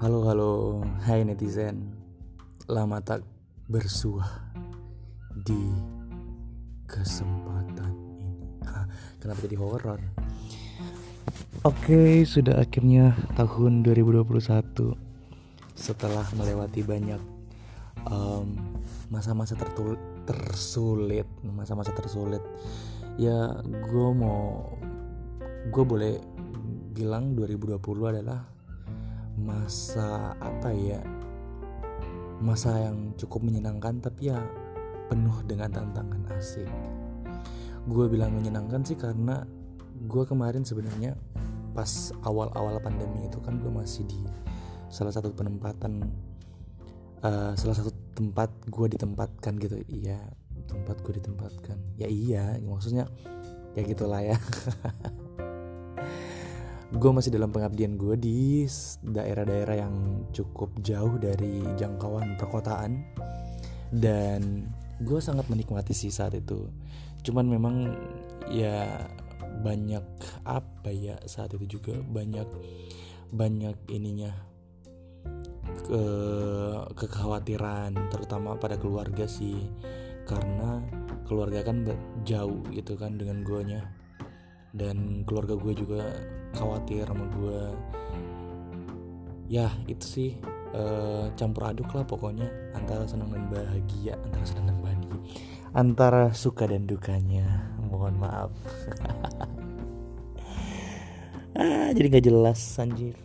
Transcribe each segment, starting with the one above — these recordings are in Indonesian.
Halo halo, hai netizen. Lama tak bersuah di kesempatan ini. Kenapa jadi horor? Oke, sudah akhirnya tahun 2021. Setelah melewati banyak masa-masa tertul- tersulit, masa-masa tersulit. Ya, gue mau gue boleh bilang 2020 adalah masa apa ya masa yang cukup menyenangkan tapi ya penuh dengan tantangan asik. Gue bilang menyenangkan sih karena gue kemarin sebenarnya pas awal-awal pandemi itu kan gue masih di salah satu penempatan eh, salah satu tempat gue ditempatkan gitu. Iya tempat gue ditempatkan. Ya iya maksudnya ya gitulah ya gue masih dalam pengabdian gue di daerah-daerah yang cukup jauh dari jangkauan perkotaan. Dan gue sangat menikmati sih saat itu. Cuman memang ya banyak apa ya saat itu juga banyak banyak ininya ke kekhawatiran terutama pada keluarga sih. Karena keluarga kan jauh gitu kan dengan guanya dan keluarga gue juga khawatir sama gue. Ya itu sih eh, campur aduk lah pokoknya antara senang dan bahagia antara senang dan bahagia antara suka dan dukanya. Mohon maaf. Ah jadi nggak jelas anjir.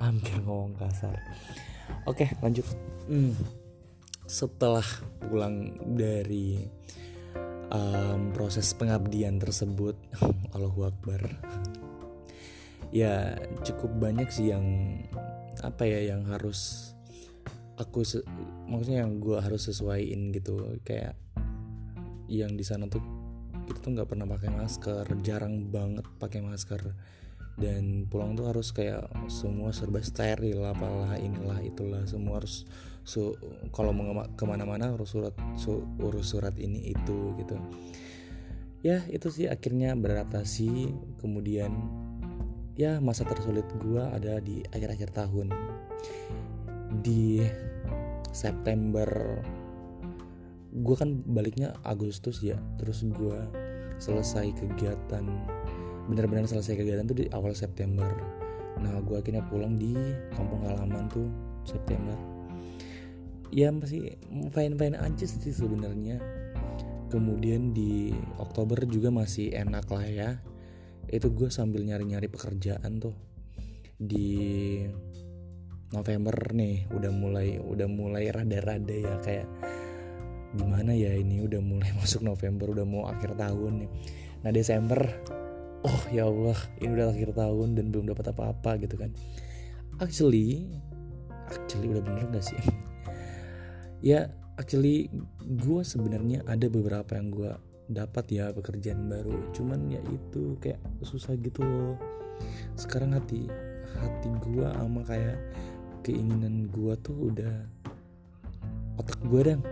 Hampir ngomong kasar. Oke lanjut. Hmm. setelah pulang dari em, proses pengabdian tersebut Allahu Akbar. Ya cukup banyak sih yang apa ya yang harus aku maksudnya yang gue harus sesuaiin gitu. Kayak yang di sana tuh kita tuh nggak pernah pakai masker jarang banget pakai masker dan pulang tuh harus kayak semua serba steril apalah inilah itulah. Semua harus su kalau mau kema- ke mana-mana harus surat su- urus surat ini itu gitu. Ya itu sih akhirnya beradaptasi. Kemudian ya masa tersulit gua ada di akhir-akhir tahun. Di September gue kan baliknya Agustus ya. Terus gua selesai kegiatan benar-benar selesai kegiatan tuh di awal September. Nah gua akhirnya pulang di kampung halaman tuh September. Ya masih fine-fine aja sih sebenarnya. Kemudian di Oktober juga masih enak lah ya. Itu gue sambil nyari-nyari pekerjaan tuh. Di November nih udah mulai udah mulai rada-rada ya kayak gimana ya ini udah mulai masuk November udah mau akhir tahun nih. Nah Desember oh ya Allah ini udah akhir tahun dan belum dapat apa-apa gitu kan. Actually actually udah bener gak sih? Ya actually gue sebenarnya ada beberapa yang gue dapat ya pekerjaan baru. Cuman ya itu kayak susah gitu loh. Sekarang hati hati gue sama kayak keinginan gue tuh udah otak gue dang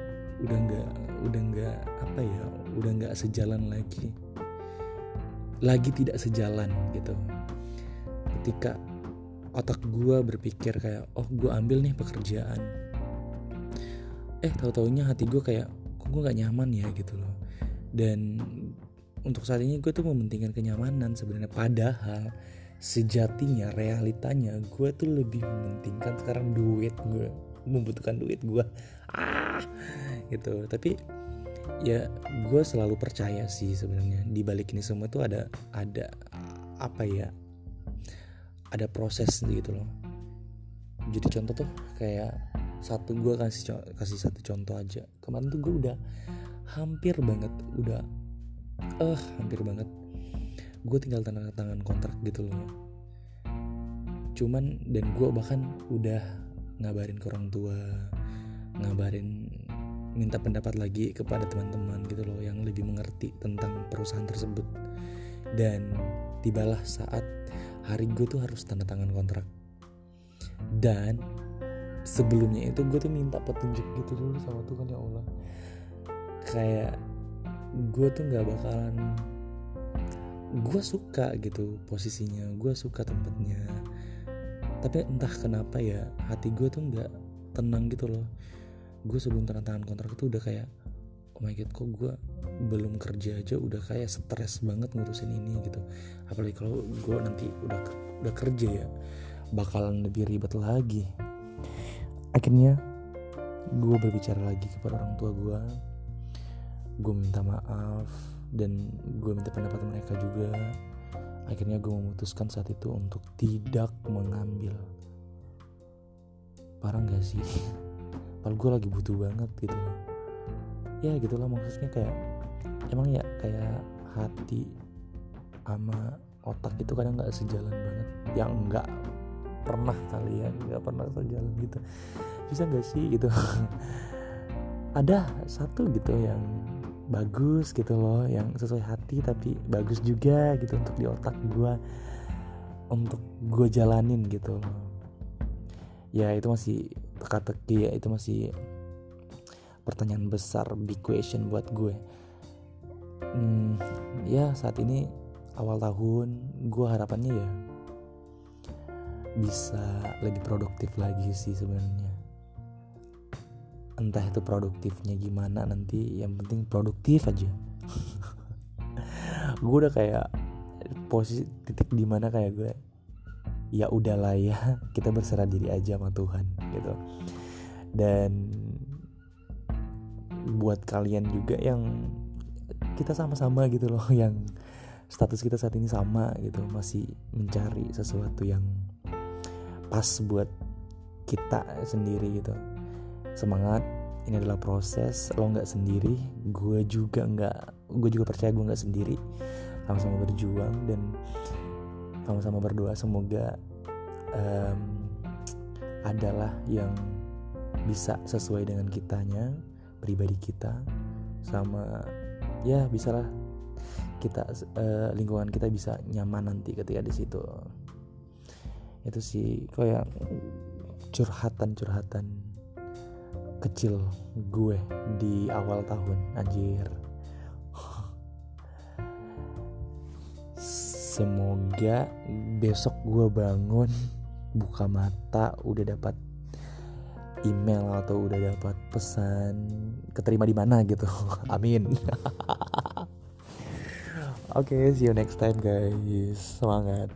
udah nggak udah nggak apa ya udah nggak sejalan lagi lagi tidak sejalan gitu. Ketika otak gue berpikir kayak oh gue ambil nih pekerjaan. Eh tahu taunya hati gue kayak kok gue nggak nyaman ya? gitu loh. Dan untuk saat ini gue tuh mementingkan kenyamanan sebenarnya. Padahal sejatinya realitanya gue tuh lebih mementingkan sekarang duit gue membutuhkan duit gue ah! Gitu. Tapi ya gue selalu percaya sih sebenarnya di balik ini semua tuh ada ada apa ya ada proses gitu loh. Jadi contoh tuh kayak satu gue kasih kasih satu contoh aja. Kemarin tuh gue udah hampir banget udah eh hampir banget. Gue tinggal tanda tangan kontrak gitu loh. Cuman dan gue bahkan udah ngabarin ke orang tua ngabarin minta pendapat lagi kepada teman-teman gitu loh yang lebih mengerti tentang perusahaan tersebut. Dan tibalah saat hari gue tuh harus tanda tangan kontrak. Dan sebelumnya itu gue tuh minta petunjuk gitu dulu sama Tuhan ya Allah. Kayak gue tuh nggak bakalan gue suka gitu posisinya gue suka tempatnya. Tapi entah kenapa ya hati gue tuh nggak tenang gitu loh gue sebelum tanda tangan kontrak itu udah kayak oh my god kok gue belum kerja aja udah kayak stres banget ngurusin ini gitu. Apalagi kalau gue nanti udah udah kerja ya bakalan lebih ribet lagi. Akhirnya gue berbicara lagi kepada orang tua gue gue minta maaf dan gue minta pendapat mereka juga. Akhirnya gue memutuskan saat itu untuk tidak mengambil. Parah gak sih padahal gue lagi butuh banget gitu. Ya gitulah maksudnya kayak emang ya kayak hati sama otak itu kadang nggak sejalan banget. Yang nggak pernah kali ya nggak pernah sejalan gitu. Bisa gak sih gitu? Ada satu gitu yang bagus gitu loh yang sesuai hati tapi bagus juga gitu untuk di otak gue untuk gue jalanin gitu loh. Ya itu masih teka-teki ya itu masih pertanyaan besar big question buat gue. Hmm, ya saat ini awal tahun gue harapannya ya bisa lebih produktif lagi sih sebenarnya. Entah itu produktifnya gimana nanti yang penting produktif aja. Gue udah kayak posisi titik di mana kayak gue ya udahlah ya kita berserah diri aja sama Tuhan gitu. Dan buat kalian juga yang kita sama-sama gitu loh yang status kita saat ini sama gitu masih mencari sesuatu yang pas buat kita sendiri gitu. Semangat ini adalah proses lo nggak sendiri gue juga nggak gue juga percaya gue nggak sendiri. Sama-sama berjuang dan sama-sama berdoa semoga um, adalah yang bisa sesuai dengan kitanya pribadi kita sama ya bisalah kita uh, lingkungan kita bisa nyaman nanti ketika di situ. Itu sih kayak curhatan curhatan kecil gue di awal tahun anjir semoga besok gue bangun buka mata udah dapat email atau udah dapat pesan keterima di mana gitu. Amin. Oke okay, see you next time guys. Semangat